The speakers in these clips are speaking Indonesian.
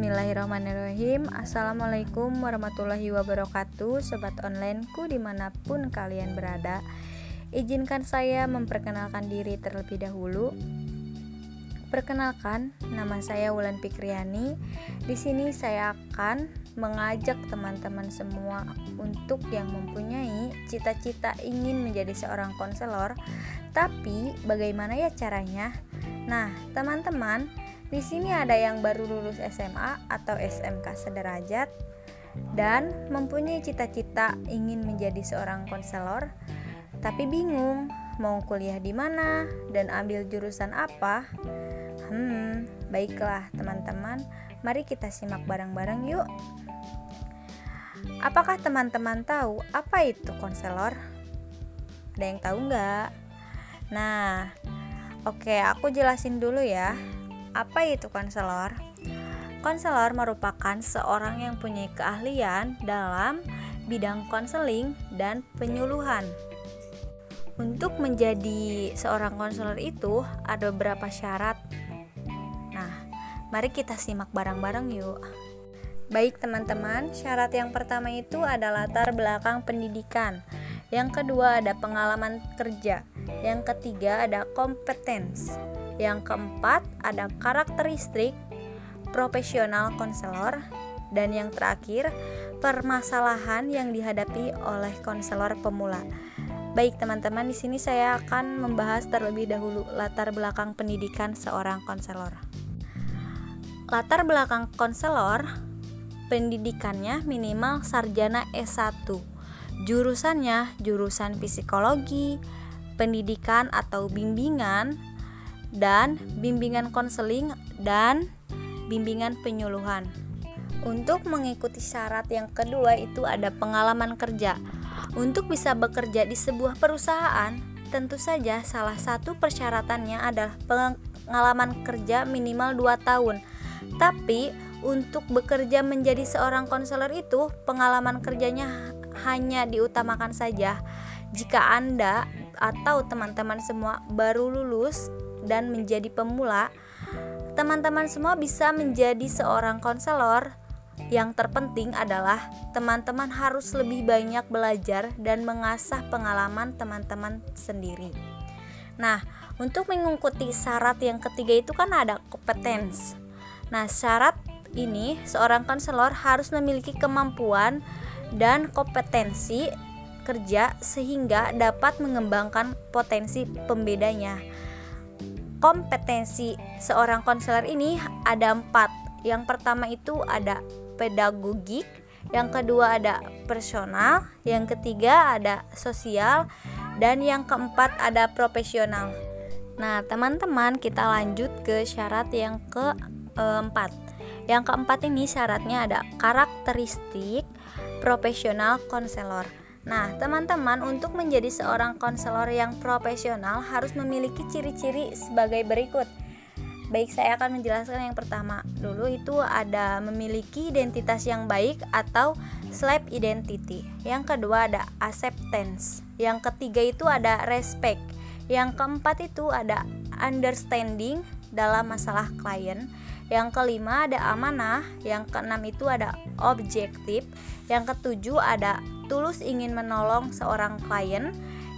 Bismillahirrahmanirrahim Assalamualaikum warahmatullahi wabarakatuh Sobat onlineku di mana pun kalian berada Izinkan saya memperkenalkan diri terlebih dahulu Perkenalkan, nama saya Wulan Pikriani. Di sini saya akan mengajak teman-teman semua untuk yang mempunyai cita-cita ingin menjadi seorang konselor, tapi bagaimana ya caranya? Nah, teman-teman, di sini ada yang baru lulus SMA atau SMK sederajat dan mempunyai cita-cita ingin menjadi seorang konselor, tapi bingung mau kuliah di mana dan ambil jurusan apa. Hmm, baiklah teman-teman, mari kita simak bareng-bareng yuk. Apakah teman-teman tahu apa itu konselor? Ada yang tahu nggak? Nah, oke, aku jelasin dulu ya. Apa itu konselor? Konselor merupakan seorang yang punya keahlian dalam bidang konseling dan penyuluhan. Untuk menjadi seorang konselor itu ada beberapa syarat. Nah, mari kita simak bareng-bareng yuk. Baik teman-teman, syarat yang pertama itu adalah latar belakang pendidikan. Yang kedua ada pengalaman kerja. Yang ketiga ada kompetens. Yang keempat, ada karakteristik profesional konselor dan yang terakhir, permasalahan yang dihadapi oleh konselor pemula. Baik teman-teman, di sini saya akan membahas terlebih dahulu latar belakang pendidikan seorang konselor. Latar belakang konselor pendidikannya minimal sarjana S1. Jurusannya jurusan psikologi, pendidikan atau bimbingan, dan bimbingan konseling dan bimbingan penyuluhan. Untuk mengikuti syarat yang kedua itu ada pengalaman kerja. Untuk bisa bekerja di sebuah perusahaan, tentu saja salah satu persyaratannya adalah pengalaman kerja minimal 2 tahun. Tapi untuk bekerja menjadi seorang konselor itu pengalaman kerjanya hanya diutamakan saja. Jika Anda atau teman-teman semua baru lulus dan menjadi pemula, teman-teman semua bisa menjadi seorang konselor. Yang terpenting adalah teman-teman harus lebih banyak belajar dan mengasah pengalaman teman-teman sendiri. Nah, untuk mengikuti syarat yang ketiga itu kan ada kompetens. Nah, syarat ini seorang konselor harus memiliki kemampuan dan kompetensi kerja sehingga dapat mengembangkan potensi pembedanya kompetensi seorang konselor ini ada empat. Yang pertama itu ada pedagogik, yang kedua ada personal, yang ketiga ada sosial, dan yang keempat ada profesional. Nah, teman-teman, kita lanjut ke syarat yang keempat. Yang keempat ini syaratnya ada karakteristik profesional konselor. Nah, teman-teman, untuk menjadi seorang konselor yang profesional harus memiliki ciri-ciri sebagai berikut. Baik, saya akan menjelaskan yang pertama. Dulu itu ada memiliki identitas yang baik atau self identity. Yang kedua ada acceptance. Yang ketiga itu ada respect. Yang keempat itu ada understanding dalam masalah klien. Yang kelima ada amanah, yang keenam itu ada objektif, yang ketujuh ada tulus ingin menolong seorang klien,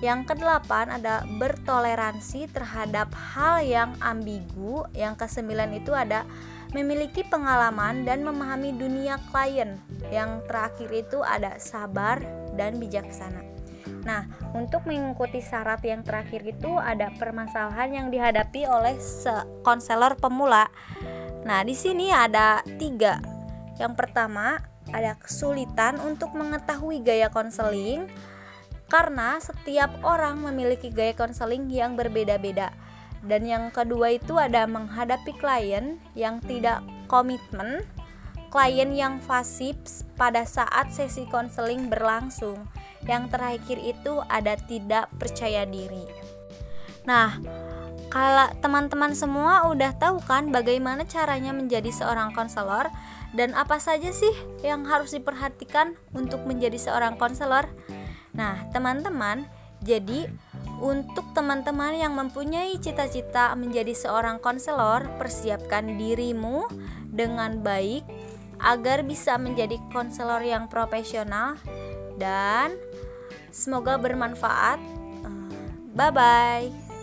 yang kedelapan ada bertoleransi terhadap hal yang ambigu, yang kesembilan itu ada memiliki pengalaman dan memahami dunia klien. Yang terakhir itu ada sabar dan bijaksana. Nah, untuk mengikuti syarat yang terakhir itu ada permasalahan yang dihadapi oleh konselor pemula. Nah, di sini ada tiga. Yang pertama, ada kesulitan untuk mengetahui gaya konseling karena setiap orang memiliki gaya konseling yang berbeda-beda. Dan yang kedua itu ada menghadapi klien yang tidak komitmen, klien yang fasib pada saat sesi konseling berlangsung. Yang terakhir itu ada tidak percaya diri. Nah, kalau teman-teman semua udah tahu kan bagaimana caranya menjadi seorang konselor dan apa saja sih yang harus diperhatikan untuk menjadi seorang konselor? Nah, teman-teman, jadi untuk teman-teman yang mempunyai cita-cita menjadi seorang konselor, persiapkan dirimu dengan baik agar bisa menjadi konselor yang profesional dan semoga bermanfaat. Bye bye.